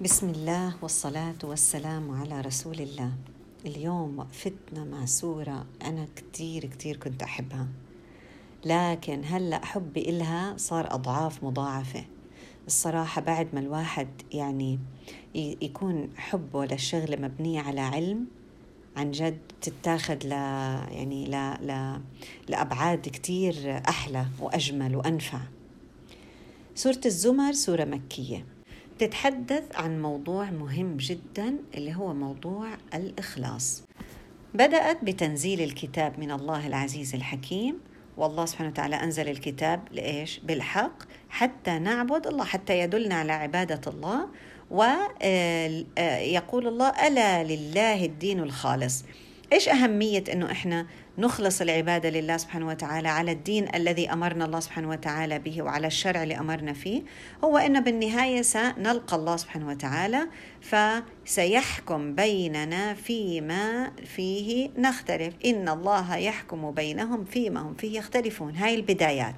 بسم الله والصلاة والسلام على رسول الله. اليوم وقفتنا مع سورة أنا كتير كتير كنت أحبها. لكن هلأ حبي إلها صار أضعاف مضاعفة. الصراحة بعد ما الواحد يعني يكون حبه للشغلة مبنية على علم عن جد تتاخد ل يعني ل ل لأبعاد كتير أحلى وأجمل وأنفع. سورة الزمر سورة مكية. تتحدث عن موضوع مهم جدا اللي هو موضوع الإخلاص بدأت بتنزيل الكتاب من الله العزيز الحكيم والله سبحانه وتعالى أنزل الكتاب لإيش؟ بالحق حتى نعبد الله حتى يدلنا على عبادة الله ويقول الله ألا لله الدين الخالص إيش أهمية أنه إحنا نخلص العبادة لله سبحانه وتعالى على الدين الذي أمرنا الله سبحانه وتعالى به وعلى الشرع اللي أمرنا فيه. هو أن بالنهاية سنلقى الله سبحانه وتعالى فسيحكم بيننا فيما فيه نختلف. إن الله يحكم بينهم فيما هم فيه يختلفون. هاي البدايات.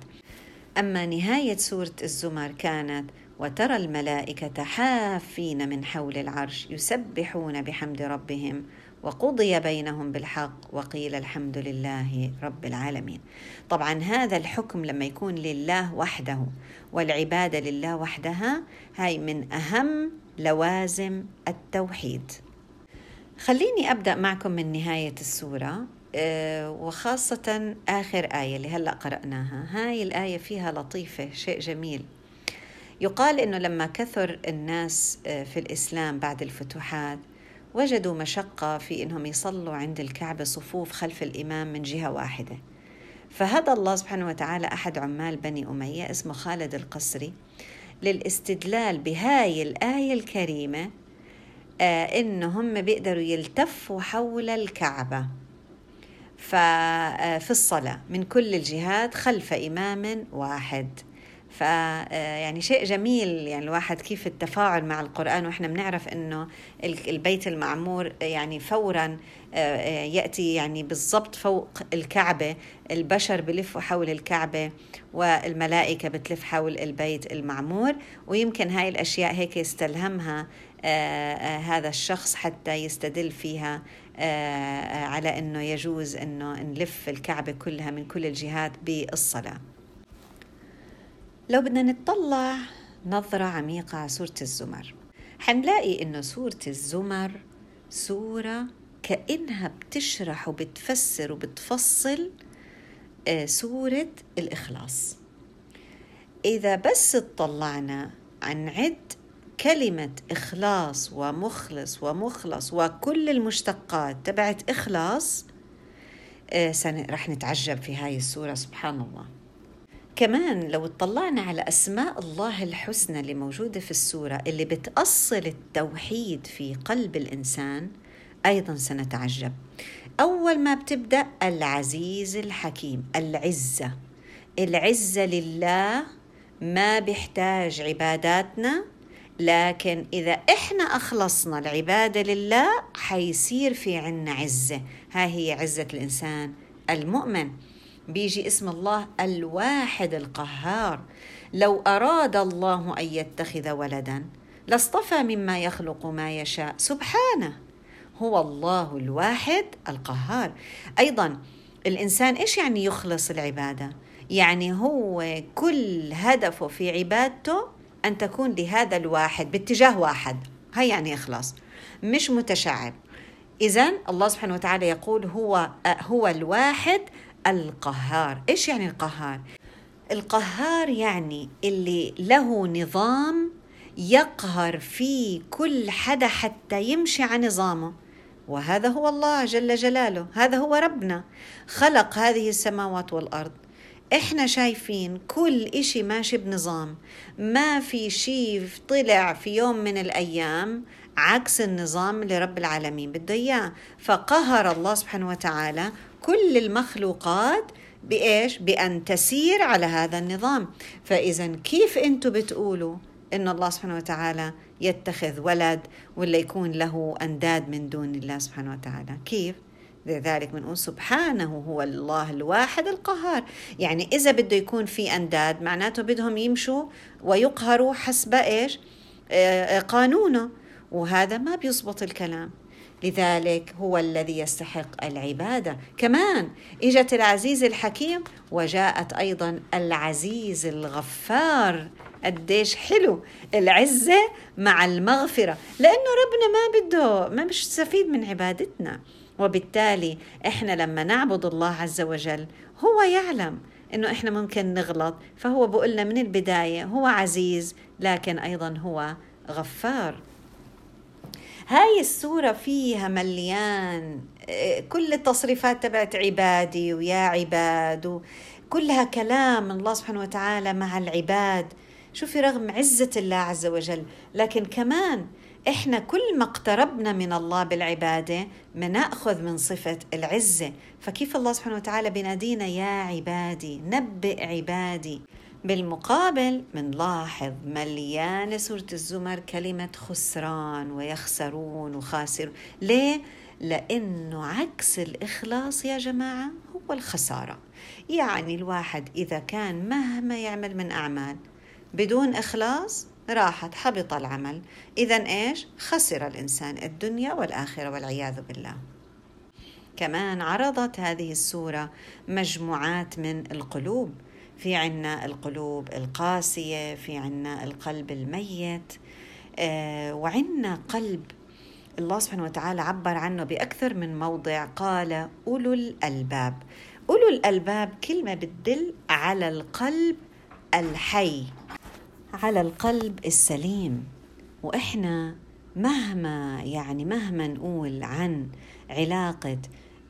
أما نهاية سورة الزمر كانت وترى الملائكة حافين من حول العرش يسبحون بحمد ربهم وقضي بينهم بالحق وقيل الحمد لله رب العالمين. طبعا هذا الحكم لما يكون لله وحده والعبادة لله وحدها هاي من أهم لوازم التوحيد. خليني أبدأ معكم من نهاية السورة آه، وخاصة آخر آية اللي هلأ قرأناها. هاي الآية فيها لطيفة شيء جميل. يقال إنه لما كثر الناس آه، في الإسلام بعد الفتوحات وجدوا مشقة في أنهم يصلوا عند الكعبة صفوف خلف الإمام من جهة واحدة. فهدى الله سبحانه وتعالى أحد عمال بني أمية اسمه خالد القصري للاستدلال بهاي الآية الكريمة آه إنهم بيقدروا يلتفوا حول الكعبة. ففي آه، الصلاة من كل الجهات خلف إمام واحد. ف يعني شيء جميل يعني الواحد كيف التفاعل مع القرآن وإحنا بنعرف إنه البيت المعمور يعني فورا يأتي يعني بالضبط فوق الكعبة البشر بلفوا حول الكعبة والملائكة بتلف حول البيت المعمور ويمكن هاي الأشياء هيك يستلهمها هذا الشخص حتى يستدل فيها على إنه يجوز إنه نلف الكعبة كلها من كل الجهات بالصلاة. لو بدنا نتطلع نظرة عميقة على سورة الزمر. حنلاقي إنه سورة الزمر سورة كأنها بتشرح وبتفسر وبتفصل آه، سورة الإخلاص. إذا بس اطلعنا عن عد كلمة إخلاص ومخلص ومخلص وكل المشتقات تبعت إخلاص آه، رح نتعجب في هاي السورة سبحان الله. كمان لو اطلعنا على أسماء الله الحسنى اللي موجودة في السورة اللي بتأصل التوحيد في قلب الإنسان أيضا سنتعجب. أول ما بتبدأ العزيز الحكيم العزة. العزة لله ما بيحتاج عباداتنا لكن إذا إحنا أخلصنا العبادة لله حيصير في عنا عزة. ها هي عزة الإنسان المؤمن. بيجي اسم الله الواحد القهار. لو أراد الله أن يتخذ ولدا لاصطفى مما يخلق ما يشاء. سبحانه هو الله الواحد القهار. أيضا الإنسان إيش يعني يخلص العبادة؟ يعني هو كل هدفه في عبادته أن تكون لهذا الواحد باتجاه واحد. هاي يعني إخلاص مش متشعب. اذا الله سبحانه وتعالى يقول هو هو الواحد القهار. إيش يعني القهار؟ القهار يعني اللي له نظام يقهر فيه كل حدا حتى يمشي على نظامه. وهذا هو الله جل جلاله هذا هو ربنا. خلق هذه السماوات والأرض. إحنا شايفين كل إشي ماشي بنظام. ما في شيء طلع في يوم من الأيام عكس النظام اللي رب العالمين بده إياه. فقهر الله سبحانه وتعالى كل المخلوقات بإيش؟ بأن تسير على هذا النظام. فإذا كيف أنتم بتقولوا إن الله سبحانه وتعالى يتخذ ولد ولا يكون له أنداد من دون الله سبحانه وتعالى؟ كيف؟ لذلك بنقول سبحانه هو الله الواحد القهار. يعني إذا بده يكون في أنداد معناته بدهم يمشوا ويقهروا حسب إيش؟ قانونه. وهذا ما بيزبط الكلام. لذلك هو الذي يستحق العبادة. كمان إجت العزيز الحكيم وجاءت أيضا العزيز الغفار. قديش حلو. العزة مع المغفرة. لأنه ربنا ما بده ما مش تستفيد من عبادتنا. وبالتالي إحنا لما نعبد الله عز وجل هو يعلم إنه إحنا ممكن نغلط. فهو بقولنا من البداية هو عزيز لكن أيضا هو غفار. هاي السورة فيها مليان كل التصريفات تبعت عبادي ويا عباد كلها كلام الله سبحانه وتعالى مع العباد. شوفي رغم عزة الله عز وجل لكن كمان إحنا كل ما اقتربنا من الله بالعبادة بنأخذ من صفة العزة. فكيف الله سبحانه وتعالى بنادينا يا عبادي؟ نبئ عبادي. بالمقابل منلاحظ مليانة سورة الزمر كلمة خسران ويخسرون وخاسر. ليه؟ لأنه عكس الإخلاص يا جماعة هو الخسارة. يعني الواحد إذا كان مهما يعمل من أعمال بدون إخلاص راحت حبط العمل. إذا إيش؟ خسر الإنسان الدنيا والآخرة والعياذ بالله. كمان عرضت هذه السورة مجموعات من القلوب. في عنا القلوب القاسية في عنا القلب الميت. آه وعنا قلب الله سبحانه وتعالى عبر عنه بأكثر من موضع. قال أولو الألباب. أولو الألباب كلمة بتدل على القلب الحي على القلب السليم. وإحنا مهما يعني مهما نقول عن علاقة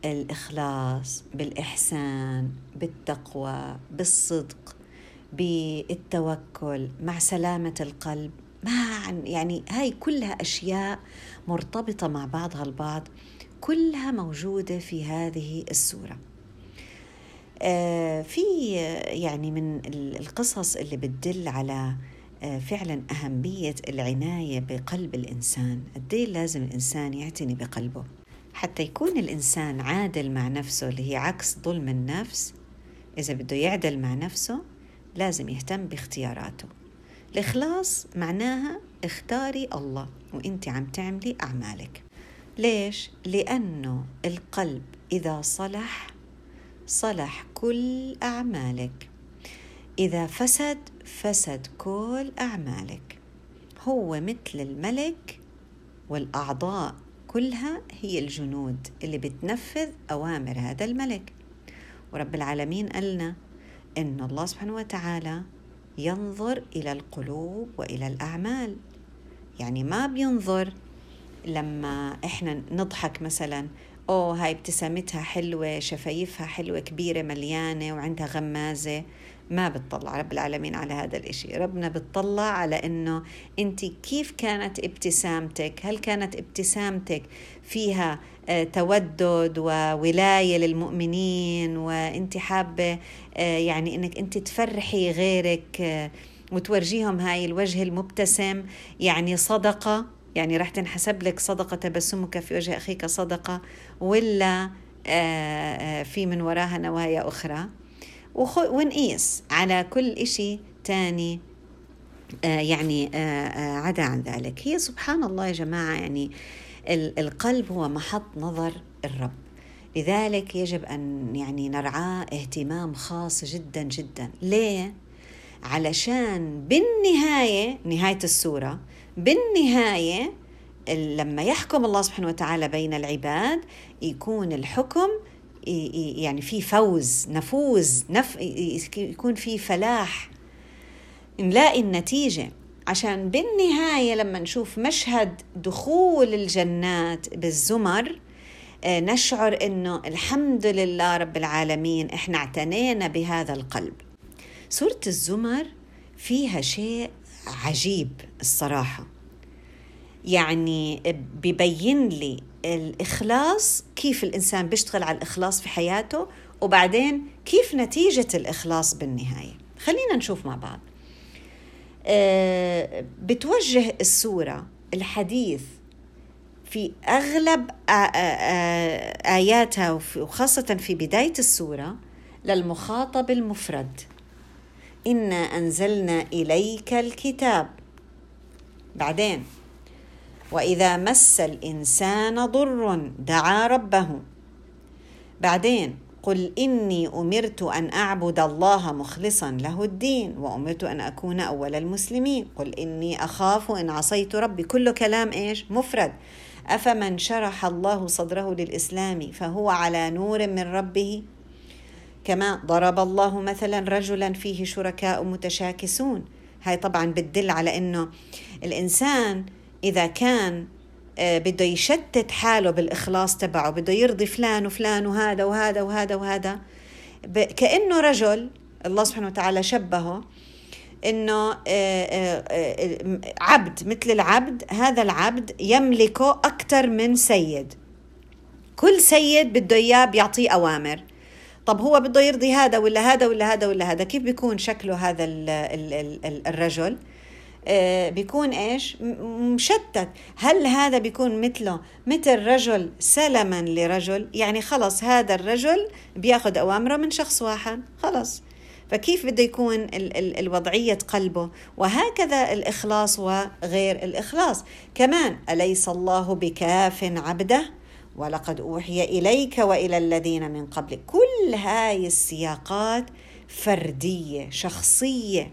الاخلاص بالإحسان بالتقوى بالصدق بالتوكل مع سلامة القلب. ما يعني هاي كلها أشياء مرتبطة مع بعضها البعض كلها موجودة في هذه السورة. آه، في يعني من القصص اللي بتدل على آه، فعلا أهمية العناية بقلب الإنسان. قد إيه لازم الإنسان يعتني بقلبه؟ حتى يكون الإنسان عادل مع نفسه اللي هي عكس ظلم النفس. إذا بده يعدل مع نفسه لازم يهتم باختياراته. الإخلاص معناها اختاري الله وإنت عم تعملي أعمالك. ليش؟ لأنه القلب إذا صلح صلح كل أعمالك. إذا فسد فسد كل أعمالك. هو مثل الملك والأعضاء. كلها هي الجنود اللي بتنفذ أوامر هذا الملك. ورب العالمين قالنا إن الله سبحانه وتعالى ينظر إلى القلوب وإلى الأعمال. يعني ما بينظر لما إحنا نضحك مثلا أوه هاي ابتسامتها حلوة شفايفها حلوة كبيرة مليانة وعندها غمازة. ما بتطلع رب العالمين على هذا الإشي. ربنا بتطلع على أنه أنت كيف كانت ابتسامتك؟ هل كانت ابتسامتك فيها آه، تودد وولاية للمؤمنين؟ وأنت حابة آه، يعني أنك أنت تفرحي غيرك آه، وتورجيهم هاي الوجه المبتسم يعني صدقة؟ يعني راح تنحسب لك صدقة تبسمك في وجه أخيك صدقة ولا في من وراها نوايا أخرى؟ ونقيس على كل إشي تاني آه يعني آه آه عدا عن ذلك. هي سبحان الله يا جماعة يعني القلب هو محط نظر الرب. لذلك يجب أن يعني نرعاه اهتمام خاص جدا جدا. ليه؟ علشان بالنهاية نهاية السورة بالنهاية لما يحكم الله سبحانه وتعالى بين العباد يكون الحكم يعني في فوز نفوز نف يكون في فلاح. نلاقي النتيجة عشان بالنهاية لما نشوف مشهد دخول الجنات بالزمر آه، نشعر إنه الحمد لله رب العالمين إحنا اعتنينا بهذا القلب. سورة الزمر فيها شيء عجيب الصراحة. يعني ببين لي الإخلاص كيف الإنسان بيشتغل على الإخلاص في حياته وبعدين كيف نتيجة الإخلاص بالنهاية. خلينا نشوف مع بعض. آه، بتوجه السورة الحديث في أغلب آياتها وخاصة في بداية السورة للمخاطب المفرد. إنا أنزلنا إليك الكتاب. بعدين وإذا مس الإنسان ضر دعا ربه. بعدين قل إني أمرت أن أعبد الله مخلصا له الدين وأمرت أن أكون أول المسلمين. قل إني أخاف إن عصيت ربي. كله كلام إيش؟ مفرد. أفمن شرح الله صدره للإسلام فهو على نور من ربه؟ كما ضرب الله مثلا رجلا فيه شركاء متشاكسون. هاي طبعا بتدل على إنه الإنسان إذا كان آه، بده يشتت حاله بالإخلاص تبعه بده يرضي فلان وفلان وهذا وهذا وهذا وهذا كأنه رجل الله سبحانه وتعالى شبهه إنه آه، آه، عبد مثل العبد هذا العبد يملكه أكثر من سيد. كل سيد بده إياه بيعطيه أوامر. طب هو بده يرضي هذا ولا هذا ولا هذا ولا هذا؟ كيف بيكون شكله هذا الرجل؟ بيكون إيش؟ مشتت. هل هذا بيكون مثله؟ مثل رجل سلما لرجل؟ يعني خلص هذا الرجل بياخذ أوامره من شخص واحد. خلص. فكيف بده يكون ال- ال- الوضعية قلبه وهكذا الإخلاص وغير الإخلاص. كمان أليس الله بكاف عبده؟ ولقد أوحي إليك وإلى الذين من قبلك كل هاي السياقات فردية شخصية.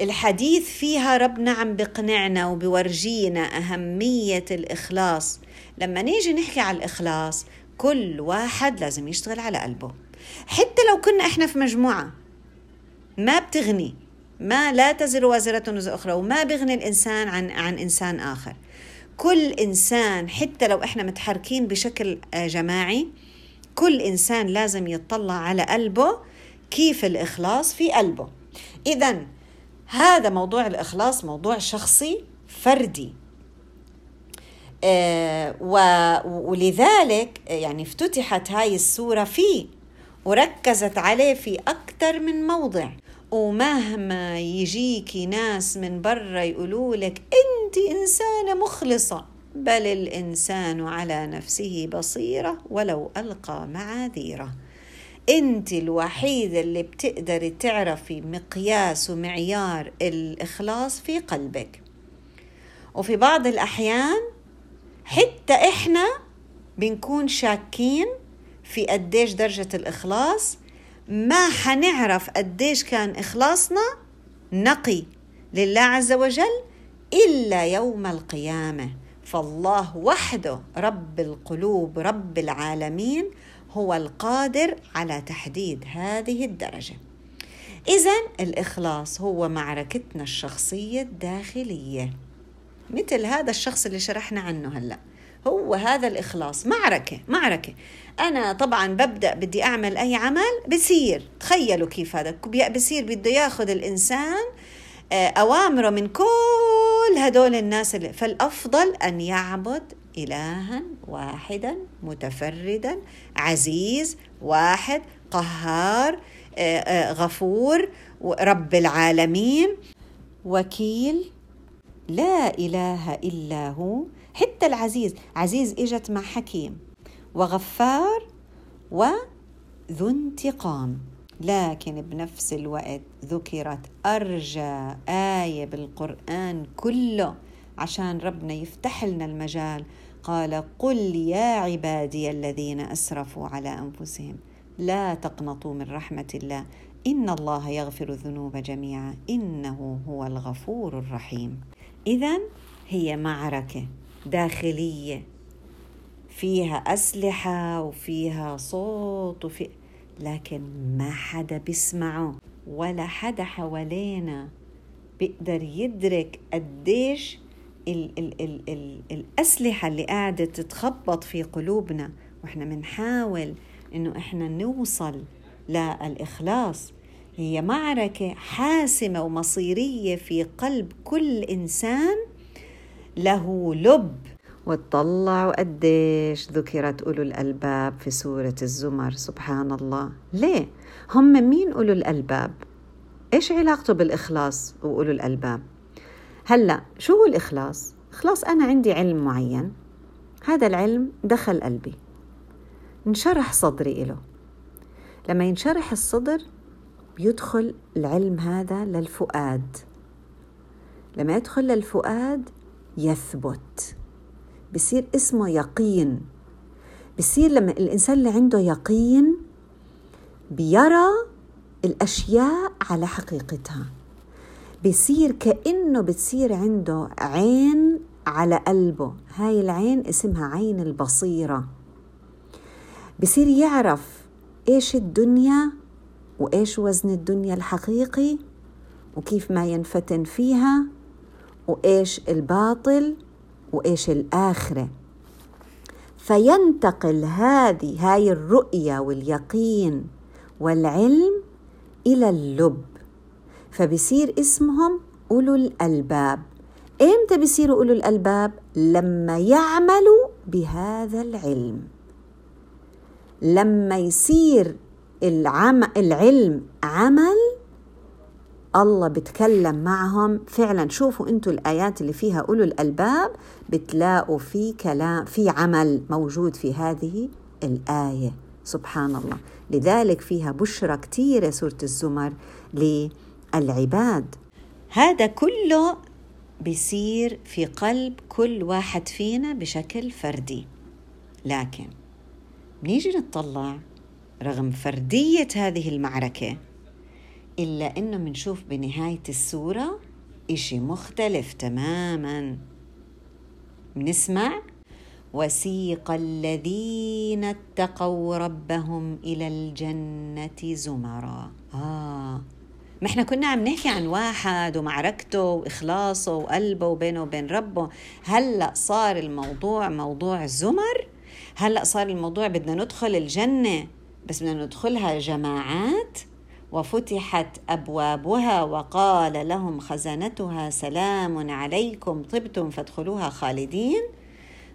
الحديث فيها ربنا عم بقنعنا وبورجينا أهمية الإخلاص. لما نيجي نحكي على الإخلاص كل واحد لازم يشتغل على قلبه. حتى لو كنا إحنا في مجموعة ما بتغني ما لا تزر وازرة وزر أخرى وما بيغني الإنسان عن عن إنسان آخر. كل إنسان حتى لو إحنا متحركين بشكل آه، جماعي كل إنسان لازم يطلع على قلبه كيف الإخلاص في قلبه. إذا هذا موضوع الإخلاص موضوع شخصي فردي. آه ولذلك يعني افتتحت هاي السورة فيه وركزت عليه في أكثر من موضع. ومهما يجيكي ناس من برا يقولوا لك أنت إنسانة مخلصة بل الإنسان على نفسه بصيرة ولو ألقى معاذيره. أنت الوحيدة اللي بتقدري تعرفي مقياس ومعيار الإخلاص في قلبك. وفي بعض الأحيان حتى إحنا بنكون شاكين في قديش درجة الإخلاص ما حنعرف قديش كان إخلاصنا نقي لله عز وجل إلا يوم القيامة. فالله وحده رب القلوب رب العالمين هو القادر على تحديد هذه الدرجة. اذا الإخلاص هو معركتنا الشخصية الداخلية. مثل هذا الشخص اللي شرحنا عنه هلأ. هو هذا الإخلاص. معركة معركة. أنا طبعا ببدأ بدي أعمل أي عمل بصير تخيلوا كيف هذا. بصير بده ياخذ الإنسان آه، أوامره من كل هدول الناس اللي فالأفضل أن يعبد إلها واحدا متفردا عزيز واحد قهار آه، آه، غفور رب العالمين. وكيل لا إله إلا هو. حتى العزيز عزيز إجت مع حكيم. وغفار وذو انتقام. لكن بنفس الوقت ذكرت أرجى آية بالقرآن كله عشان ربنا يفتح لنا المجال قال قل يا عبادي الذين أسرفوا على أنفسهم لا تقنطوا من رحمة الله إن الله يغفر الذنوب جميعا إنه هو الغفور الرحيم. اذا هي معركة داخلية فيها أسلحة وفيها صوت وفي لكن ما حدا بيسمعه ولا حدا حوالينا بيقدر يدرك قديش ال ال ال ال الأسلحة اللي قاعدة تتخبط في قلوبنا وإحنا بنحاول إنه إحنا نوصل للإخلاص هي معركة حاسمة ومصيرية في قلب كل إنسان له لب وتطلعوا قديش ذكرت أولو الألباب في سورة الزمر سبحان الله ليه؟ هم مين أولو الألباب؟ إيش علاقته بالإخلاص وأولو الألباب؟ هلا شو هو الإخلاص؟ إخلاص أنا عندي علم معين. هذا العلم دخل قلبي. انشرح صدري إله. لما ينشرح الصدر بيدخل العلم هذا للفؤاد. لما يدخل للفؤاد يثبت. بصير اسمه يقين. بصير لما الإنسان اللي عنده يقين بيرى الأشياء على حقيقتها. بصير كأنه بتصير عنده عين على قلبه. هاي العين اسمها عين البصيرة. بصير يعرف إيش الدنيا وإيش وزن الدنيا الحقيقي وكيف ما ينفتن فيها وإيش الباطل وإيش الآخرة. فينتقل هذه هاي الرؤية واليقين والعلم إلى اللب. فبصير اسمهم أولو الألباب. إمتى بيصيروا أولو الألباب؟ لما يعملوا بهذا العلم. لما يصير العم العلم عمل الله بتكلم معهم. فعلا شوفوا أنتم الآيات اللي فيها أولو الألباب بتلاقوا في كلام في عمل موجود في هذه الآية. سبحان الله. لذلك فيها بشرى كثيره سورة الزمر. للعباد هذا كله بيصير في قلب كل واحد فينا بشكل فردي. لكن بنيجي نطلع رغم فردية هذه المعركة إلا إنه بنشوف بنهاية السورة إشي مختلف تماما. بنسمع وسيق الذين اتقوا ربهم إلى الجنة زمرا آه. ما إحنا كنا عم نحكي عن واحد ومعركته وإخلاصه وقلبه وبينه وبين ربه. هلأ صار الموضوع موضوع زمر. هلأ صار الموضوع بدنا ندخل الجنة. بس بدنا ندخلها جماعات. وفتحت أبوابها وقال لهم خزنتها سلام عليكم طبتم فادخلوها خالدين.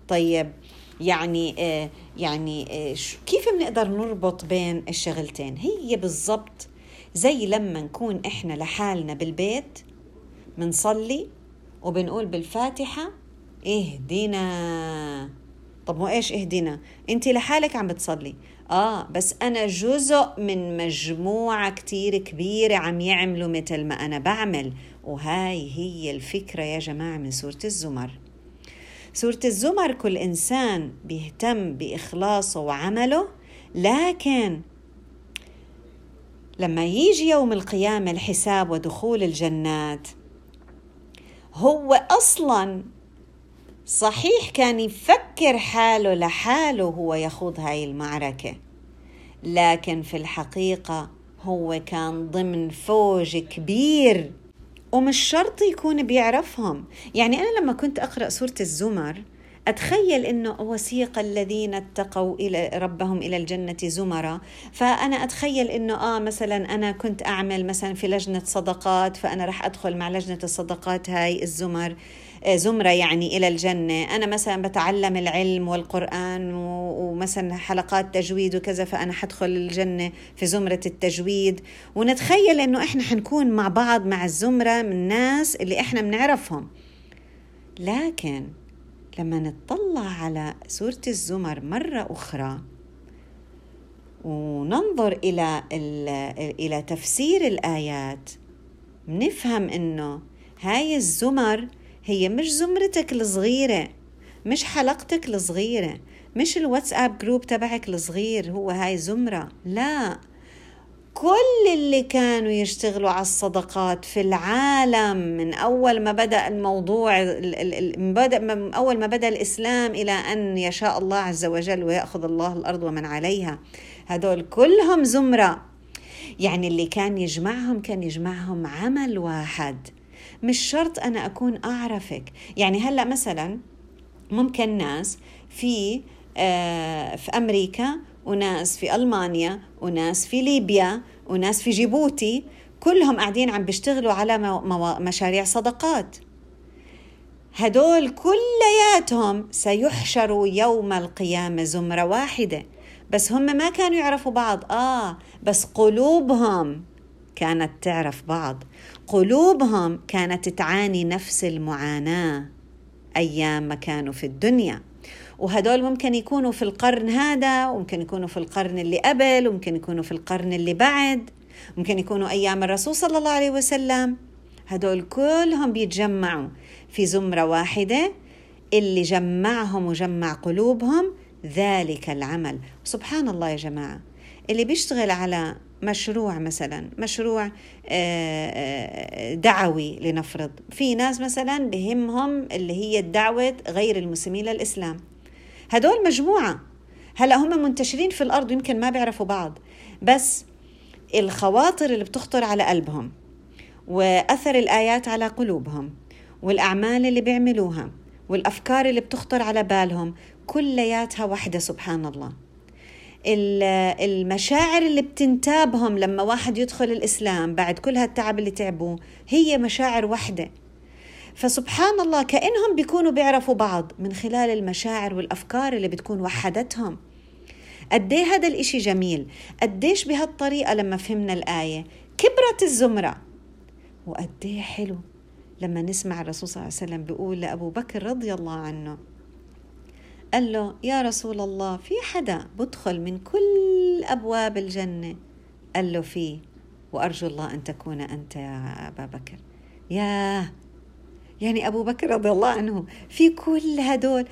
طيب يعني آه يعني آه كيف بنقدر نربط بين الشغلتين؟ هي بالضبط زي لما نكون إحنا لحالنا بالبيت بنصلي وبنقول بالفاتحة اهدنا. طب مو إيش اهدنا أنت لحالك عم بتصلي. آه بس أنا جزء من مجموعة كتير كبيرة عم يعملوا مثل ما أنا بعمل. وهاي هي الفكرة يا جماعة من سورة الزمر. سورة الزمر كل إنسان بيهتم بإخلاصه وعمله لكن لما يجي يوم القيامة الحساب ودخول الجنات هو أصلا صحيح كان يفكر حاله لحاله هو يخوض هاي المعركة لكن في الحقيقة هو كان ضمن فوج كبير ومش شرط يكون بيعرفهم. يعني أنا لما كنت أقرأ سورة الزمر أتخيل أنه وسيق الذين اتقوا إلى ربهم إلى الجنة زمرا. فأنا أتخيل أنه آه مثلا أنا كنت أعمل مثلا في لجنة صدقات فأنا رح أدخل مع لجنة الصدقات هاي الزمر آه، زمرة يعني إلى الجنة. أنا مثلا بتعلم العلم والقرآن ومثلا حلقات تجويد وكذا فأنا حدخل الجنة في زمرة التجويد. ونتخيل أنه إحنا حنكون مع بعض مع الزمرة من الناس اللي إحنا بنعرفهم. لكن لما نطلع على سورة الزمر مرة أخرى وننظر إلى إلى تفسير الآيات نفهم إنه هاي الزمر هي مش زمرتك الصغيرة مش حلقتك الصغيرة مش الواتساب جروب تبعك الصغير هو هاي زمرة لا. كل اللي كانوا يشتغلوا على الصدقات في العالم من أول ما بدأ الموضوع من بدا من أول ما بدأ الإسلام إلى أن يشاء الله عز وجل ويأخذ الله الأرض ومن عليها. هدول كلهم زمرة. يعني اللي كان يجمعهم كان يجمعهم عمل واحد. مش شرط أنا أكون أعرفك. يعني هلأ مثلا ممكن ناس في آه في أمريكا وناس في ألمانيا وناس في ليبيا وناس في جيبوتي كلهم قاعدين عم بيشتغلوا على مشاريع صدقات. هدول كلياتهم سيحشروا يوم القيامة زمرة واحدة. بس هم ما كانوا يعرفوا بعض. آه بس قلوبهم كانت تعرف بعض. قلوبهم كانت تعاني نفس المعاناة أيام ما كانوا في الدنيا. وهدول ممكن يكونوا في القرن هذا وممكن يكونوا في القرن اللي قبل وممكن يكونوا في القرن اللي بعد ممكن يكونوا أيام الرسول صلى الله عليه وسلم. هدول كلهم بيتجمعوا في زمرة واحدة اللي جمعهم وجمع قلوبهم ذلك العمل. سبحان الله يا جماعة. اللي بيشتغل على مشروع مثلا مشروع آه، آه، دعوي لنفرض. في ناس مثلا بهمهم اللي هي الدعوة غير المسلمين للإسلام. هدول مجموعة. هلا هم منتشرين في الأرض يمكن ما بيعرفوا بعض بس الخواطر اللي بتخطر على قلبهم وأثر الآيات على قلوبهم والأعمال اللي بيعملوها والأفكار اللي بتخطر على بالهم كلياتها وحدة سبحان الله. المشاعر اللي بتنتابهم لما واحد يدخل الإسلام بعد كل هالتعب اللي تعبوه هي مشاعر وحدة. فسبحان الله كأنهم بيكونوا بيعرفوا بعض من خلال المشاعر والأفكار اللي بتكون وحدتهم. قديه هذا الإشي جميل. قديش بهالطريقة لما فهمنا الآية؟ كبرت الزمرة. وقديه حلو لما نسمع الرسول صلى الله عليه وسلم بيقول لأبو بكر رضي الله عنه قال له يا رسول الله في حدا بدخل من كل أبواب الجنة؟ قال له في وأرجو الله أن تكون أنت يا أبا بكر. يا يعني أبو بكر رضي الله عنه في كل هدول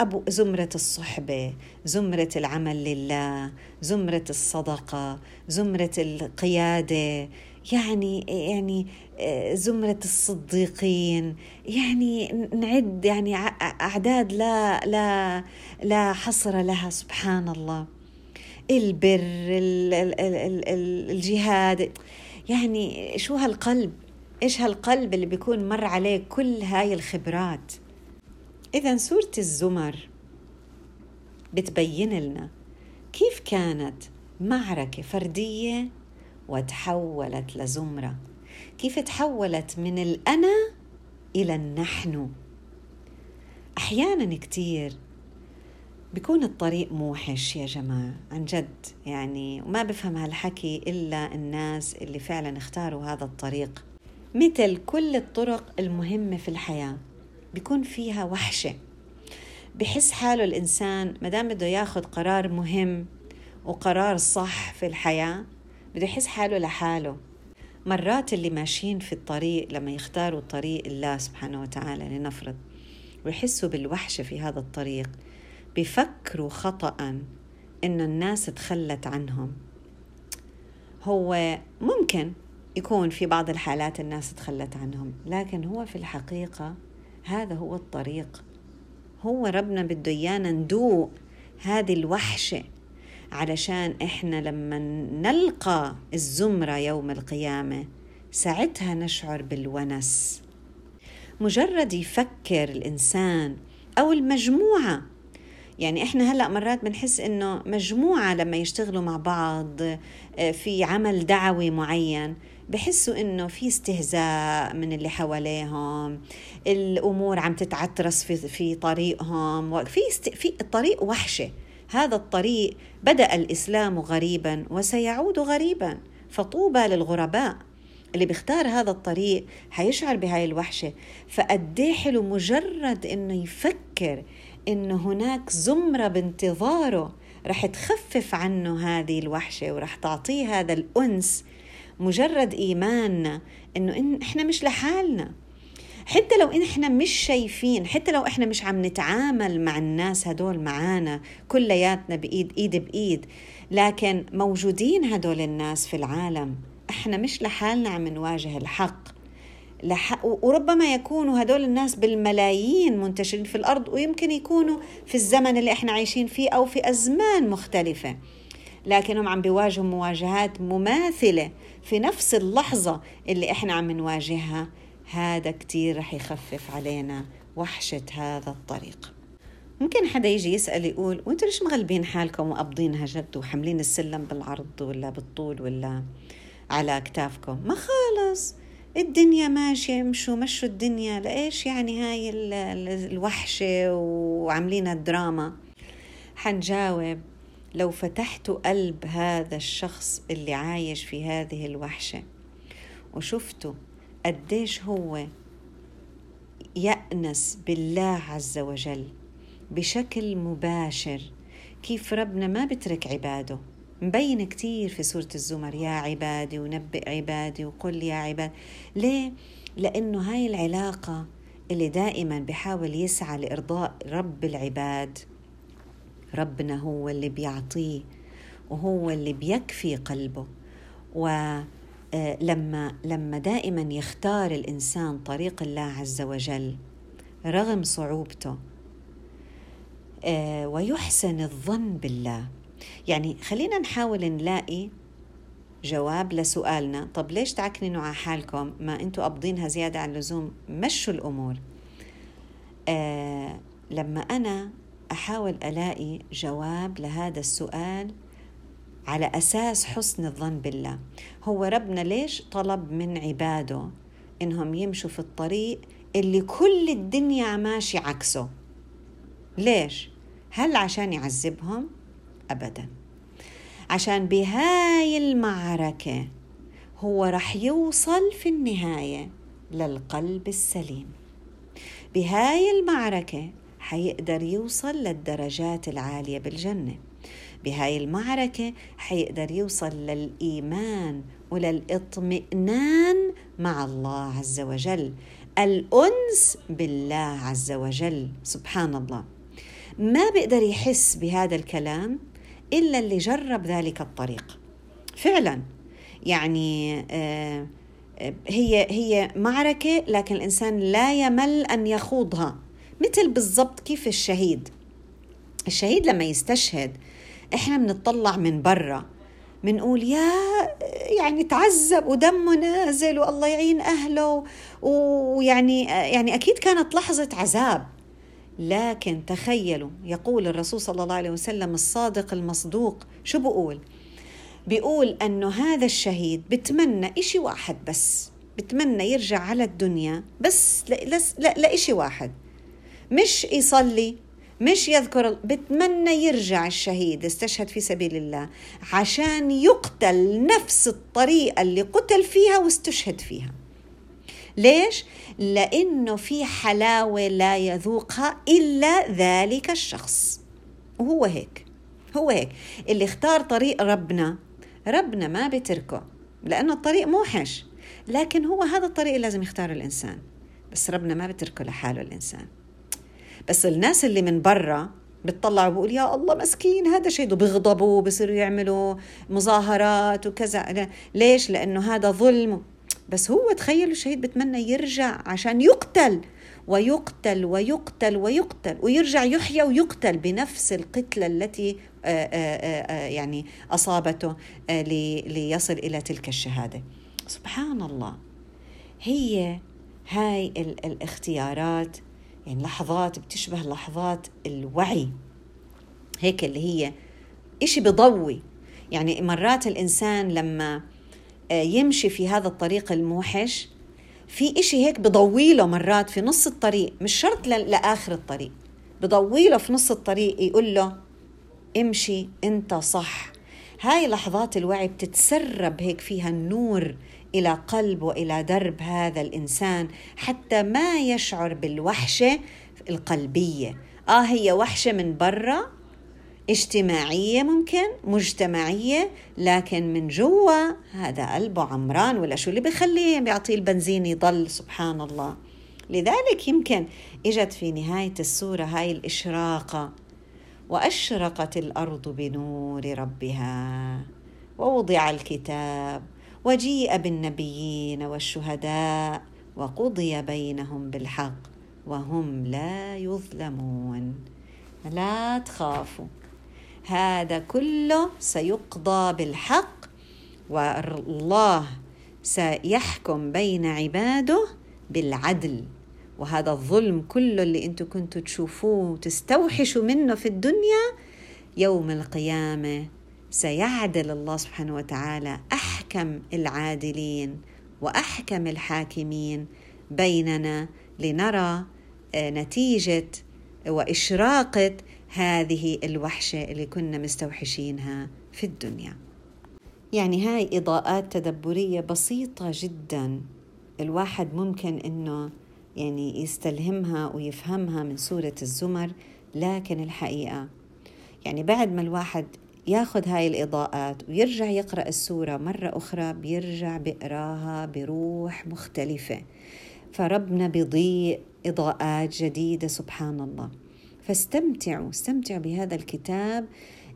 أبو زمرة الصحبة زمرة العمل لله زمرة الصدقة زمرة القيادة يعني يعني آه، زمرة الصديقين يعني نعد يعني أعداد لا لا لا حصر لها سبحان الله البر الجهاد يعني شو هالقلب؟ إيش هالقلب اللي بيكون مر عليه كل هاي الخبرات؟ اذا سورة الزمر بتبين لنا كيف كانت معركة فردية وتحولت لزمرة. كيف تحولت من الأنا إلى النحن. أحيانا كتير بيكون الطريق موحش يا جماعة عن جد يعني وما بفهم هالحكي إلا الناس اللي فعلا اختاروا هذا الطريق. مثل كل الطرق المهمة في الحياة. بيكون فيها وحشة. بحس حاله الإنسان مدام بده ياخد قرار مهم وقرار صح في الحياة بده يحس حاله لحاله. مرات اللي ماشيين في الطريق لما يختاروا طريق الله سبحانه وتعالى لنفرض ويحسوا بالوحشة في هذا الطريق بفكروا خطأ إنه الناس تخلت عنهم. هو ممكن يكون في بعض الحالات الناس تخلت عنهم لكن هو في الحقيقة هذا هو الطريق. هو ربنا بده إيانا ندوق هذه الوحشة علشان إحنا لما نلقى الزمرة يوم القيامة ساعتها نشعر بالونس. مجرد يفكر الإنسان أو المجموعة يعني إحنا هلأ مرات بنحس إنه مجموعة لما يشتغلوا مع بعض آه، في عمل دعوي معين بحسوا إنه في استهزاء من اللي حواليهم الأمور عم تتعترس في في طريقهم في است... في الطريق وحشة. هذا الطريق بدأ الإسلام غريبا وسيعود غريبا فطوبى للغرباء. اللي بيختار هذا الطريق حيشعر بهاي الوحشة. فقديه حلو مجرد إنه يفكر إنه هناك زمرة بانتظاره رح تخفف عنه هذه الوحشة ورح تعطيه هذا الأنس مجرد إيماننا إنه إن إحنا مش لحالنا. حتى لو إن إحنا مش شايفين حتى لو إحنا مش عم نتعامل مع الناس هدول معانا كلياتنا بإيد إيد بإيد لكن موجودين هدول الناس في العالم إحنا مش لحالنا عم نواجه الحق. لح... وربما يكونوا هدول الناس بالملايين منتشرين في الأرض ويمكن يكونوا في الزمن اللي إحنا عايشين فيه أو في أزمان مختلفة. لكنهم عم بيواجهوا مواجهات مماثلة في نفس اللحظة اللي إحنا عم نواجهها. هذا كتير رح يخفف علينا وحشة هذا الطريق. ممكن حدا يجي يسأل يقول وأنتوا ليش مغلبين حالكم وقابضينها جد وحاملين السلم بالعرض ولا بالطول ولا على أكتافكم ما خالص. الدنيا ماشية امشوا مشوا الدنيا. لإيش يعني هاي الوحشة وعاملين الدراما؟ حنجاوب. لو فتحتوا قلب هذا الشخص اللي عايش في هذه الوحشة وشفتوا قديش هو يأنس بالله عز وجل بشكل مباشر كيف ربنا ما بترك عباده مبين كتير في سورة الزمر يا عبادي ونبئ عبادي وقل يا عباد ليه؟ لأنه هاي العلاقة اللي دائما بحاول يسعى لإرضاء رب العباد ربنا هو اللي بيعطيه وهو اللي بيكفي قلبه. ولما لما دائما يختار الإنسان طريق الله عز وجل رغم صعوبته آه، ويحسن الظن بالله. يعني خلينا نحاول نلاقي جواب لسؤالنا. طب ليش تعكننوا على حالكم؟ ما أنتوا قابضينها زيادة عن اللزوم مشوا الأمور. آه لما أنا أحاول ألاقي جواب لهذا السؤال على أساس حسن الظن بالله هو ربنا ليش طلب من عباده إنهم يمشوا في الطريق اللي كل الدنيا ماشي عكسه ليش؟ هل عشان يعذبهم؟ أبدا عشان بهاي المعركة هو رح يوصل في النهاية للقلب السليم بهاي المعركة حيقدر يوصل للدرجات العالية بالجنة. بهاي المعركة حيقدر يوصل للإيمان وللإطمئنان مع الله عز وجل. الأنس بالله عز وجل. سبحان الله. ما بيقدر يحس بهذا الكلام إلا اللي جرب ذلك الطريق. فعلا. يعني آه، آه، هي هي معركة لكن الإنسان لا يمل أن يخوضها. مثل بالضبط كيف الشهيد. الشهيد لما يستشهد إحنا بنطلع من برا بنقول يا يعني تعذب ودمه نازل والله يعين أهله ويعني يعني أكيد كانت لحظة عذاب. لكن تخيلوا يقول الرسول صلى الله عليه وسلم الصادق المصدوق شو بقول؟ بيقول أنه هذا الشهيد بتمنى إشي واحد بس بتمنى يرجع على الدنيا بس لإشي واحد. مش يصلي مش يذكر بتمنى يرجع الشهيد استشهد في سبيل الله عشان يقتل نفس الطريقة اللي قتل فيها واستشهد فيها. ليش؟ لأنه في حلاوة لا يذوقها إلا ذلك الشخص. وهو هيك هو هيك. اللي اختار طريق ربنا ربنا ما بتركه لأنه الطريق موحش. لكن هو هذا الطريق اللي لازم يختاره الإنسان. بس ربنا ما بتركه لحاله الإنسان. بس الناس اللي من برا بتطلعوا بقول يا الله مسكين هذا شيء بيغضبوا بصيروا يعملوا مظاهرات وكذا. ليش؟ لأنه هذا ظلم. بس هو تخيلوا الشهيد بتمنى يرجع عشان يقتل ويقتل ويقتل ويقتل ويرجع يحيى ويقتل بنفس القتلة التي آه، آه، آه، يعني أصابته ليصل إلى تلك الشهادة. سبحان الله. هي هاي الاختيارات يعني لحظات بتشبه لحظات الوعي. هيك اللي هي إشي بضوي. يعني مرات الإنسان لما يمشي في هذا الطريق الموحش في إشي هيك بضويله مرات في نص الطريق مش شرط لآخر الطريق. بضويله في نص الطريق يقول له امشي أنت صح. هاي لحظات الوعي بتتسرب هيك فيها النور إلى قلب وإلى درب هذا الإنسان حتى ما يشعر بالوحشة القلبية. آه هي وحشة من برا اجتماعية ممكن مجتمعية لكن من جوا هذا قلبه عمران ولا شو اللي بخليه بيعطيه البنزين يضل سبحان الله. لذلك يمكن إجت في نهاية السورة هاي الإشراقة. وأشرقت الأرض بنور ربها ووضع الكتاب وجيء بالنبيين والشهداء وقضي بينهم بالحق وهم لا يظلمون. لا تخافوا هذا كله سيقضى بالحق والله سيحكم بين عباده بالعدل. وهذا الظلم كله اللي أنتم كنتوا تشوفوه وتستوحشوا منه في الدنيا يوم القيامة سيعدل الله سبحانه وتعالى أحكم العادلين وأحكم الحاكمين بيننا لنرى آه، نتيجة وإشراقة هذه الوحشة اللي كنا مستوحشينها في الدنيا. يعني هاي إضاءات تدبرية بسيطة جدا. الواحد ممكن إنه يعني يستلهمها ويفهمها من سورة الزمر لكن الحقيقة يعني بعد ما الواحد ياخذ هاي الإضاءات ويرجع يقرأ السورة مرة أخرى بيرجع بقراها بروح مختلفة. فربنا بضيء إضاءات جديدة سبحان الله. فاستمتعوا استمتعوا بهذا الكتاب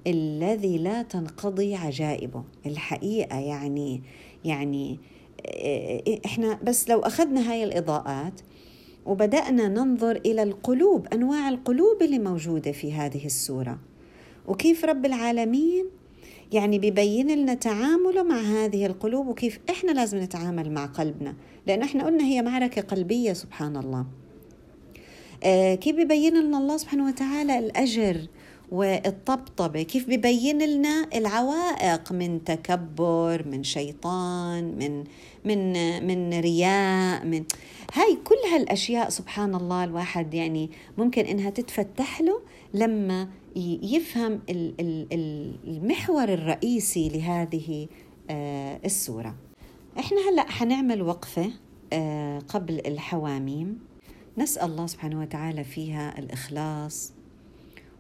الذي لا تنقضي عجائبه. الحقيقة يعني يعني إحنا بس لو أخذنا هاي الإضاءات وبدأنا ننظر إلى القلوب أنواع القلوب اللي موجودة في هذه السورة. وكيف رب العالمين يعني ببين لنا تعامله مع هذه القلوب وكيف إحنا لازم نتعامل مع قلبنا. لأن إحنا قلنا هي معركة قلبية سبحان الله. آه كيف ببين لنا الله سبحانه وتعالى الأجر والطبطبة كيف ببين لنا العوائق من تكبر من شيطان من من من رياء من هاي كل هالأشياء سبحان الله الواحد يعني ممكن إنها تتفتح له لما يفهم المحور الرئيسي لهذه آه، السورة. إحنا هلأ حنعمل وقفة آه، قبل الحواميم. نسأل الله سبحانه وتعالى فيها الإخلاص.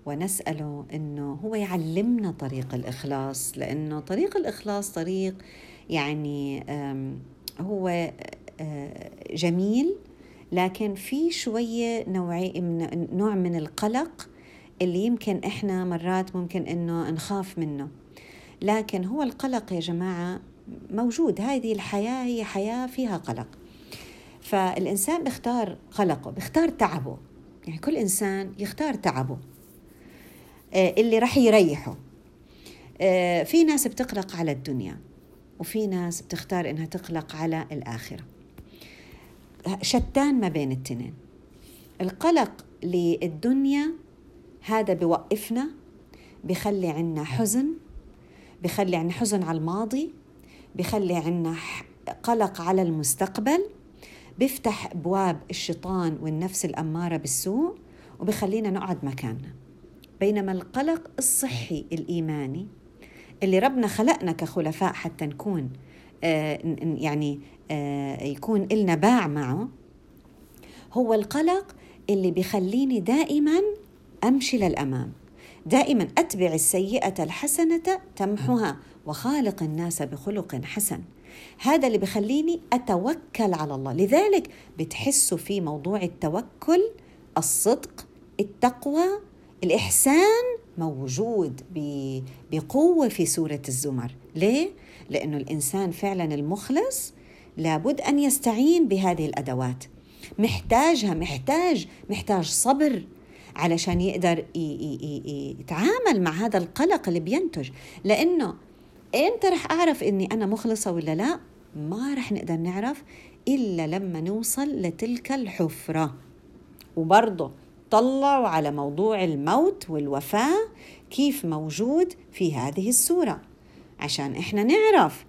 ونساله إنه هو يعلمنا طريق الإخلاص لأنه طريق الإخلاص طريق يعني هو جميل لكن في شوية نوعي من نوع من القلق اللي يمكن إحنا مرات ممكن إنه نخاف منه. لكن هو القلق يا جماعة موجود هذه الحياة هي حياة فيها قلق. فالإنسان بيختار قلقه بيختار تعبه. يعني كل إنسان يختار تعبه. اللي راح يريحه. آه، في ناس بتقلق على الدنيا وفي ناس بتختار إنها تقلق على الآخرة. شتان ما بين التنين. القلق للدنيا هذا بوقفنا بخلي عنا حزن بخلي عنا حزن على الماضي بخلي عنا قلق على المستقبل بيفتح أبواب الشيطان والنفس الأمارة بالسوء وبخلينا نقعد مكاننا. بينما القلق الصحي الإيماني اللي ربنا خلقنا كخلفاء حتى نكون آه يعني آه يكون إلنا باع معه هو القلق اللي بيخليني دائما أمشي للأمام. دائما أتبع السيئة الحسنة تمحها وخالق الناس بخلق حسن. هذا اللي بخليني أتوكل على الله. لذلك بتحسوا في موضوع التوكل الصدق التقوى الإحسان موجود بقوة في سورة الزمر. ليه؟ لأنه الإنسان فعلا المخلص لابد أن يستعين بهذه الأدوات. محتاجها محتاج محتاج صبر علشان يقدر يتعامل مع هذا القلق اللي بينتج. لأنه إمتى رح أعرف إني أنا مخلصة ولا لا؟ ما رح نقدر نعرف إلا لما نوصل لتلك الحفرة. وبرضه طلعوا على موضوع الموت والوفاة كيف موجود في هذه السورة. عشان إحنا نعرف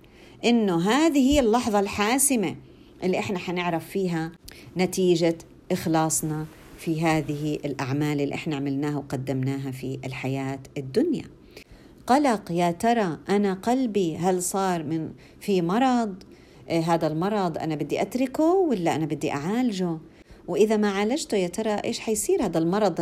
إنه هذه هي اللحظة الحاسمة اللي إحنا حنعرف فيها نتيجة إخلاصنا في هذه الأعمال اللي إحنا عملناها وقدمناها في الحياة الدنيا. قلق يا ترى أنا قلبي هل صار من في مرض؟ إيه هذا المرض أنا بدي أتركه ولا أنا بدي أعالجه؟ وإذا ما عالجته يا ترى إيش حيصير؟ هذا المرض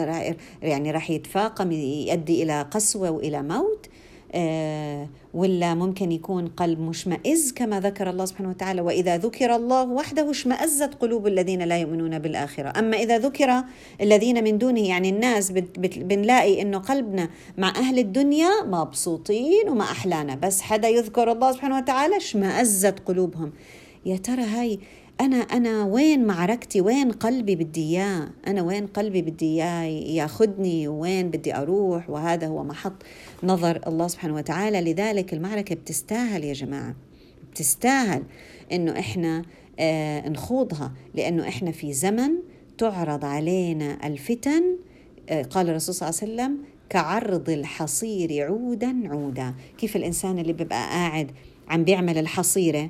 يعني راح يتفاقم يؤدي إلى قسوة وإلى موت آه، ولا ممكن يكون قلب مشمئز كما ذكر الله سبحانه وتعالى؟ وإذا ذكر الله وحده اشمئزت قلوب الذين لا يؤمنون بالآخرة. أما إذا ذكر الذين من دونه يعني الناس بنلاقي إنه قلبنا مع أهل الدنيا مبسوطين وما أحلانا بس حدا يذكر الله سبحانه وتعالى اشمئزت قلوبهم. يا ترى هاي أنا أنا وين معركتي؟ وين قلبي بدي إياه؟ أنا وين قلبي بدي إياه ياخذني وين بدي أروح؟ وهذا هو محط نظر الله سبحانه وتعالى. لذلك المعركة بتستاهل يا جماعة. بتستاهل إنه إحنا آه نخوضها. لأنه إحنا في زمن تعرض علينا الفتن آه قال الرسول صلى الله عليه وسلم كعرض الحصير عودا عودا. كيف الإنسان اللي بيبقى قاعد عم بيعمل الحصيرة؟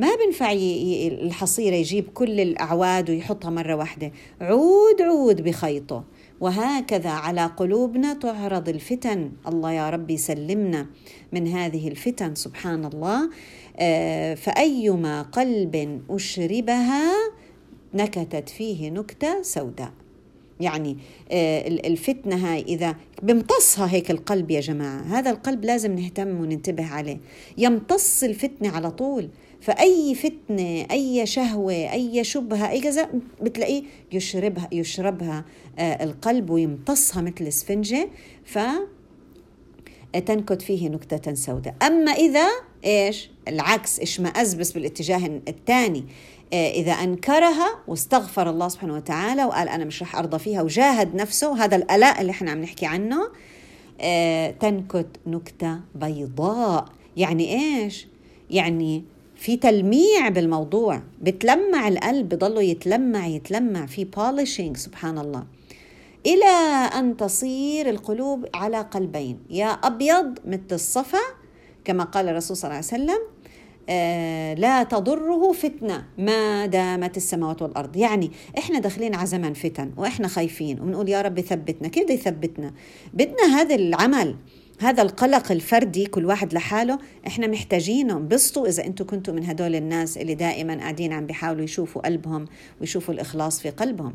ما بنفع الحصيرة يجيب كل الأعواد ويحطها مرة واحدة. عود عود بخيطه. وهكذا على قلوبنا تعرض الفتن. الله يا ربي سلمنا من هذه الفتن سبحان الله. آه، فأيما قلب أشربها نكتت فيه نكتة سوداء. يعني آه، الفتنة هاي إذا بيمتصها هيك القلب يا جماعة. هذا القلب لازم نهتم وننتبه عليه. يمتص الفتنة على طول. فأي فتنة أي شهوة أي شبهة أي كذا بتلاقيه يشربها يشربها آه، القلب ويمتصها مثل اسفنجة ف تنكت فيه نكتة سوداء. أما إذا إيش؟ العكس اشمأز بس بالاتجاه الثاني. آه، إذا أنكرها واستغفر الله سبحانه وتعالى وقال أنا مش رح أرضى فيها وجاهد نفسه هذا الألاء اللي إحنا عم نحكي عنه آه، تنكت نكتة بيضاء. يعني إيش؟ يعني في تلميع بالموضوع بتلمع القلب بضله يتلمع يتلمع في بوليشينج سبحان الله. إلى أن تصير القلوب على قلبين يا أبيض مثل الصفا كما قال الرسول صلى الله عليه وسلم آه، لا تضره فتنة ما دامت السماوات والأرض. يعني إحنا داخلين على زمن فتن وإحنا خايفين ونقول يا رب ثبتنا. كيف بده يثبتنا؟ بدنا هذا العمل. هذا القلق الفردي كل واحد لحاله. إحنا محتاجينه انبسطوا إذا أنتم كنتوا من هدول الناس اللي دائما قاعدين عم بيحاولوا يشوفوا قلبهم ويشوفوا الإخلاص في قلبهم.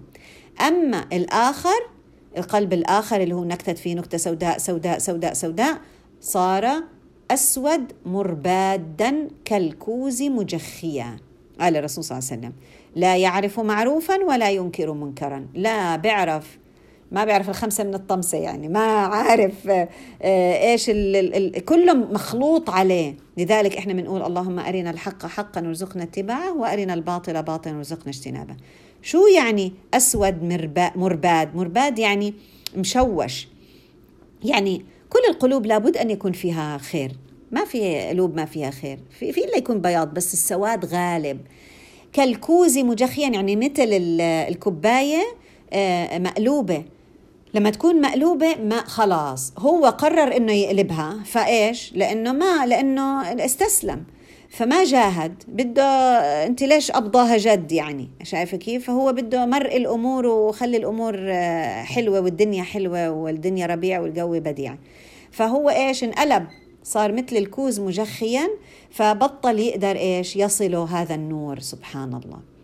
أما الآخر القلب الآخر اللي هو نكتت فيه نكتة سوداء سوداء سوداء سوداء صار أسود مربادا كالكوز مجخيا. قال الرسول صلى الله عليه وسلم لا يعرف معروفا ولا ينكر منكرا. لا بيعرف. ما بيعرف الخمسة من الطمسة يعني ما عارف آه، إيش ال ال كله مخلوط عليه. لذلك إحنا بنقول اللهم أرنا الحق حقا وارزقنا اتباعه وأرنا الباطل باطلا وارزقنا اجتنابه. شو يعني أسود مرباد؟ مرباد يعني مشوش. يعني كل القلوب لابد أن يكون فيها خير. ما في قلوب ما فيها خير. في, في إلا يكون بياض بس السواد غالب. كالكوز مجخيا يعني مثل الكوباية آه، مقلوبة. لما تكون مقلوبة ما خلاص. هو قرر إنه يقلبها. فإيش؟ لأنه ما لأنه استسلم. فما جاهد. بده أنت ليش ابضاها جد يعني؟ شايفه كيف؟ فهو بده مرء الأمور وخلي الأمور آه، حلوة والدنيا حلوة والدنيا ربيع والجو بديع. فهو إيش؟ انقلب. صار مثل الكوز مجخيا فبطل يقدر إيش؟ يصله هذا النور. سبحان الله.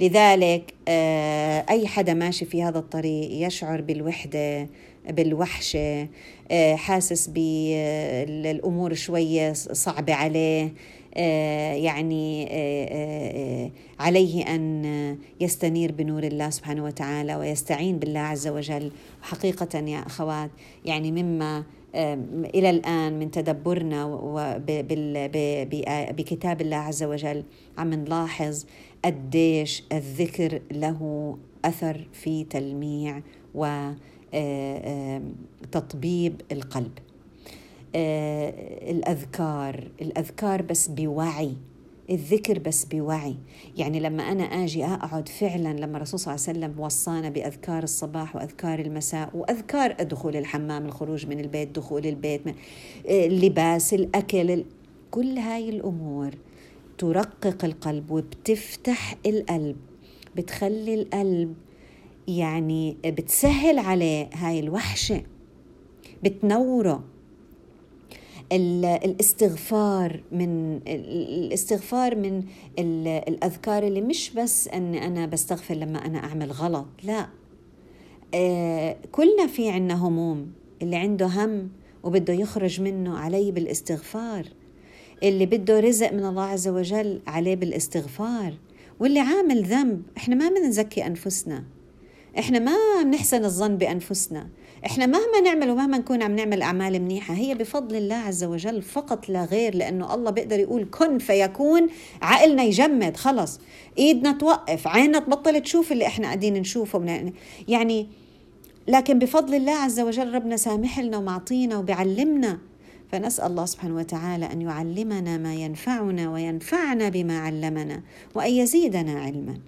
لذلك آه، أي حدا ماشي في هذا الطريق يشعر بالوحدة بالوحشة آه، حاسس بالامور شوية صعبة عليه آه، يعني عليه أن يستنير بنور الله سبحانه وتعالى ويستعين بالله عز وجل. حقيقه يا أخوات يعني مما إلى الآن من تدبرنا بكتاب الله عز وجل عم نلاحظ قديش الذكر له أثر في تلميع وتطبيب القلب. الأذكار الأذكار بس بوعي الذكر بس بوعي. يعني لما أنا أجي أقعد فعلا لما الرسول صلى الله عليه وسلم وصانا بأذكار الصباح وأذكار المساء وأذكار دخول الحمام الخروج من البيت دخول البيت اللباس الأكل كل هاي الأمور ترقق القلب وبتفتح القلب بتخلي القلب يعني بتسهل عليه هاي الوحشة بتنوره. الاستغفار من الاستغفار من الأذكار اللي مش بس إن أنا بستغفر لما أنا أعمل غلط لا. آه، كلنا في عنا هموم اللي عنده هم وبده يخرج منه عليه بالإستغفار. اللي بده رزق من الله عز وجل عليه بالاستغفار واللي عامل ذنب إحنا ما بنزكي أنفسنا. إحنا ما بنحسن الظن بأنفسنا. إحنا مهما نعمل ومهما نكون عم نعمل أعمال منيحة هي بفضل الله عز وجل فقط لا غير لأنه الله بيقدر يقول كن فيكون عقلنا يجمد خلص. إيدنا توقف عيننا تبطل تشوف اللي إحنا قاعدين نشوفه. يعني لكن بفضل الله عز وجل ربنا سامح لنا ومعطينا وبيعلمنا فنسأل الله سبحانه وتعالى أن يعلمنا ما ينفعنا وينفعنا بما علمنا وأن يزيدنا علما.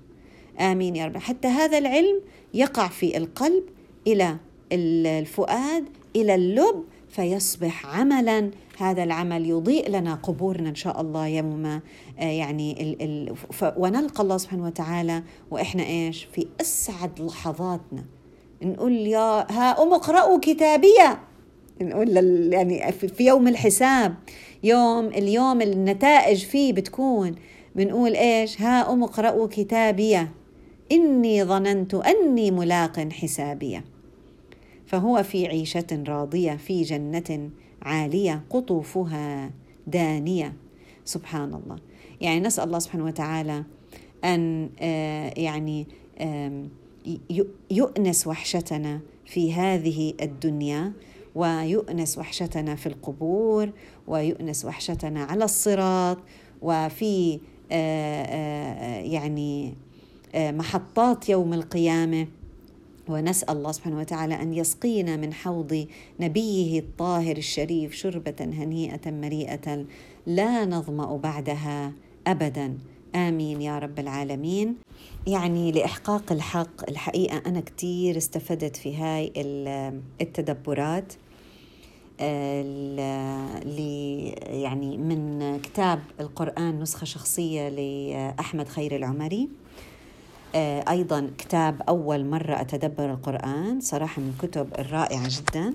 آمين يا رب. حتى هذا العلم يقع في القلب إلى الفؤاد إلى اللب فيصبح عملا. هذا العمل يضيء لنا قبورنا إن شاء الله يوم آه، يعني ال ال ونلقى الله سبحانه وتعالى وإحنا إيش؟ في أسعد لحظاتنا. نقول يا ها أم اقرأوا كتابية. نقول يعني في يوم الحساب يوم اليوم النتائج فيه بتكون بنقول إيش؟ ها ام اقرأوا كتابية. إني ظننت أني ملاق حسابية. فهو في عيشة راضية في جنة عالية قطوفها دانية. سبحان الله. يعني نسأل الله سبحانه وتعالى أن آه، يعني يؤنس وحشتنا في هذه الدنيا ويؤنس وحشتنا في القبور ويؤنس وحشتنا على الصراط وفي آه، آه، يعني محطات يوم القيامة. ونسأل الله سبحانه وتعالى أن يسقينا من حوض نبيه الطاهر الشريف شربة هنيئة مريئه لا نظمأ بعدها ابدا. آمين يا رب العالمين. يعني لإحقاق الحق الحقيقة أنا كثير استفدت في هاي التدبرات. يعني من كتاب القرآن نسخة شخصية لأحمد خير العمري. آه، أيضا كتاب أول مرة أتدبر القرآن صراحة من الكتب الرائعة جدا.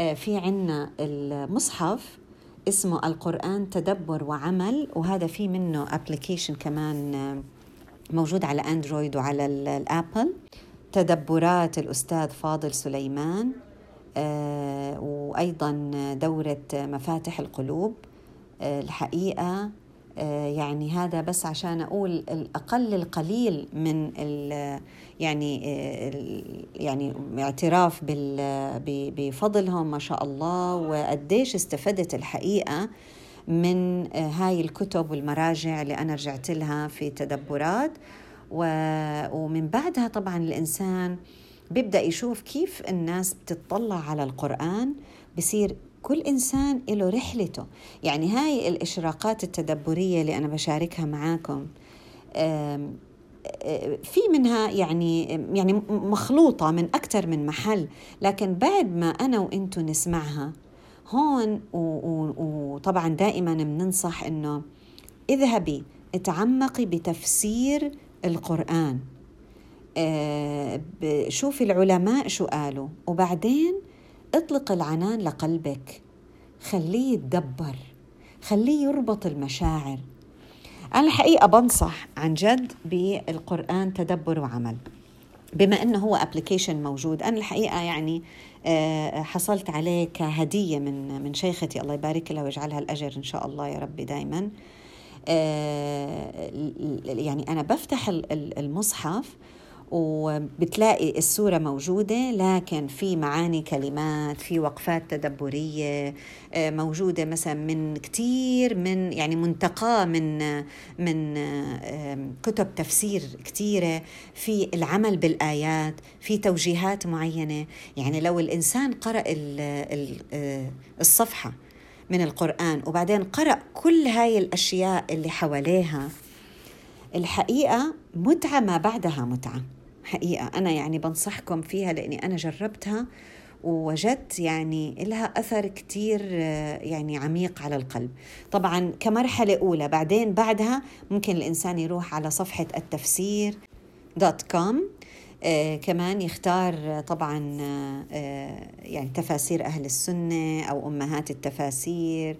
آه، في عنا المصحف اسمه القرآن تدبر وعمل وهذا في منه application كمان آه، موجود على Android وعلى ال Apple تدبرات الأستاذ فاضل سليمان. وأيضا دورة مفاتح القلوب الحقيقة آه، يعني هذا بس عشان أقول الأقل القليل من ال يعني آه، يعني اعتراف بفضلهم ما شاء الله وقديش استفدت الحقيقة من آه، هاي الكتب والمراجع اللي أنا رجعت لها في تدبرات. ومن بعدها طبعا الإنسان بيبدأ يشوف كيف الناس بتطلع على القرآن بصير كل إنسان له رحلته. يعني هاي الإشراقات التدبرية اللي أنا بشاركها معاكم في منها يعني يعني مخلوطة من أكثر من محل. لكن بعد ما أنا وإنتو نسمعها هون وطبعا دائما بننصح إنه اذهبي اتعمقي بتفسير القرآن. شوفي العلماء شو قالوا. وبعدين اطلق العنان لقلبك. خليه يتدبر. خليه يربط المشاعر. أنا الحقيقة بنصح عن جد بالقرآن تدبر وعمل. بما إنه هو ابلكيشن موجود أنا الحقيقة يعني آه، حصلت عليه كهدية من من شيختي. الله يبارك لها ويجعلها الأجر إن شاء الله يا ربي دائما آه، يعني أنا بفتح المصحف وبتلاقي الصورة موجودة لكن في معاني كلمات في وقفات تدبرية آه، موجودة مثلا من كتير من يعني منتقاة من من كتب تفسير كتيرة في العمل بالآيات في توجيهات معينة. يعني لو الإنسان قرأ آه، الصفحة من القرآن وبعدين قرأ كل هاي الأشياء اللي حواليها الحقيقة متعة ما بعدها متعة. حقيقة. أنا يعني بنصحكم فيها لأني أنا جربتها ووجدت يعني لها أثر كتير يعني عميق على القلب. طبعا كمرحلة أولى بعدين بعدها ممكن الإنسان يروح على صفحة التفسير دوت كوم آه كمان يختار طبعا آه يعني تفاسير أهل السنة أو أمهات التفاسير.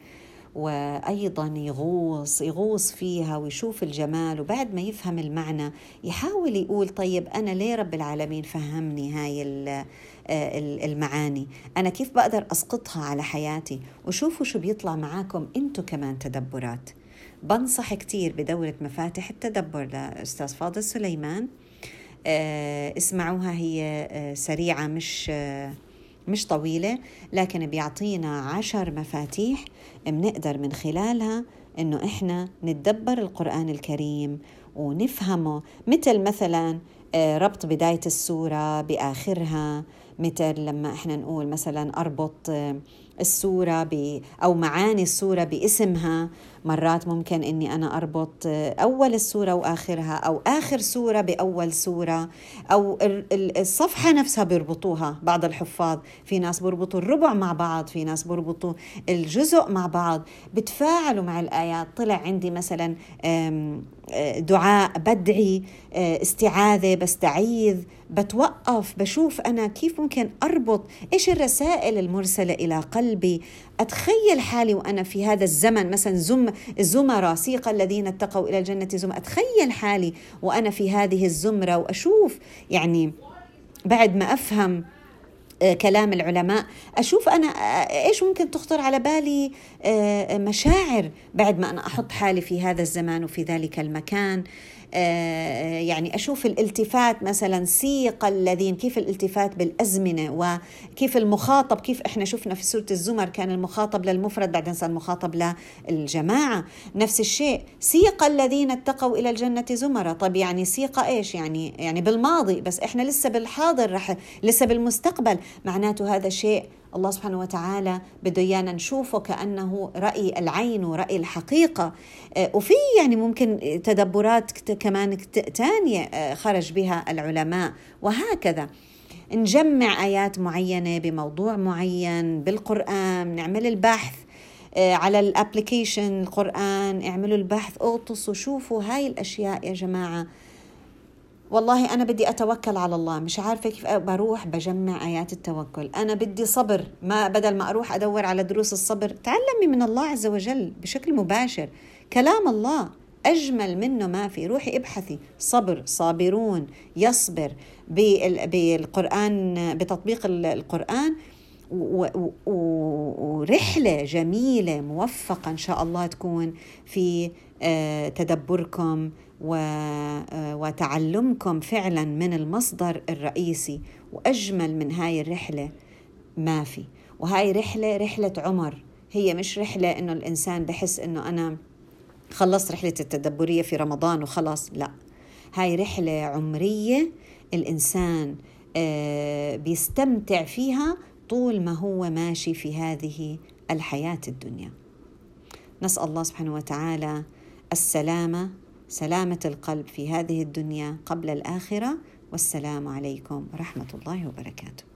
وأيضا يغوص يغوص فيها ويشوف الجمال وبعد ما يفهم المعنى يحاول يقول طيب أنا ليه رب العالمين فهمني هاي آه، المعاني؟ أنا كيف بقدر أسقطها على حياتي؟ وشوفوا شو بيطلع معاكم أنتم كمان تدبرات. بنصح كثير بدورة مفاتح التدبر لأستاذ فاضل سليمان. آه، اسمعوها هي آه، سريعة مش مش طويلة لكن بيعطينا عشر مفاتيح بنقدر من خلالها إنه إحنا نتدبر القرآن الكريم ونفهمه. مثل مثلا آه، ربط بداية السورة بآخرها. مثل لما إحنا نقول مثلا أربط آه، السورة ب أو معاني السورة باسمها. مرات ممكن إني أنا أربط أول السورة وآخرها أو آخر سورة بأول سورة أو الصفحة نفسها بيربطوها بعض الحفاظ. في ناس بيربطوا الربع مع بعض في ناس بيربطوا الجزء مع بعض. بتفاعلوا مع الآيات. طلع عندي مثلا دعاء بدعي استعاذة بستعيذ بتوقف بشوف أنا كيف ممكن أربط إيش الرسائل المرسلة إلى قلبي؟ قلبي. أتخيل حالي وأنا في هذا الزمن مثلا زم الزمرة سيق الذين اتقوا إلى الجنة زمرة أتخيل حالي وأنا في هذه الزمرة وأشوف يعني بعد ما أفهم آه، كلام العلماء أشوف أنا آه، إيش ممكن تخطر على بالي؟ آه، مشاعر بعد ما أنا أحط حالي في هذا الزمان وفي ذلك المكان. يعني أشوف الالتفات مثلا سيق الذين كيف الالتفات بالأزمنة وكيف المخاطب كيف إحنا شفنا في سورة الزمر كان المخاطب للمفرد بعدين صار المخاطب للجماعة. نفس الشيء سيق الذين اتقوا إلى الجنة زمرة. طب يعني سيق إيش؟ يعني يعني بالماضي بس إحنا لسه بالحاضر رح لسه بالمستقبل. معناته هذا شيء الله سبحانه وتعالى بده إيانا نشوفه كأنه رأي العين ورأي الحقيقة. آه، وفي يعني ممكن تدبرات كمان ثانية آه، خرج بها العلماء. وهكذا نجمع آيات معينة بموضوع معين بالقرآن نعمل البحث آه، على الابلكيشن القرآن اعملوا البحث اغطسوا شوفوا هاي الأشياء يا جماعة. والله أنا بدي أتوكل على الله مش عارفة كيف بروح بجمع آيات التوكل. أنا بدي صبر ما بدل ما أروح أدور على دروس الصبر تعلمي من الله عز وجل بشكل مباشر. كلام الله أجمل منه ما في. روحي ابحثي. صبر صابرون يصبر بالقرآن بتطبيق القرآن ورحلة جميلة موفقة إن شاء الله تكون في آه، تدبركم وتعلمكم فعلا من المصدر الرئيسي وأجمل من هاي الرحلة ما في. وهاي رحلة رحلة عمر. هي مش رحلة إنه الإنسان بحس إنه أنا خلصت رحلة التدبرية في رمضان وخلاص لا. هاي رحلة عمرية الإنسان آه، بيستمتع فيها طول ما هو ماشي في هذه الحياة الدنيا. نسأل الله سبحانه وتعالى السلامة سلامة القلب في هذه الدنيا قبل الآخرة والسلام عليكم ورحمة الله وبركاته.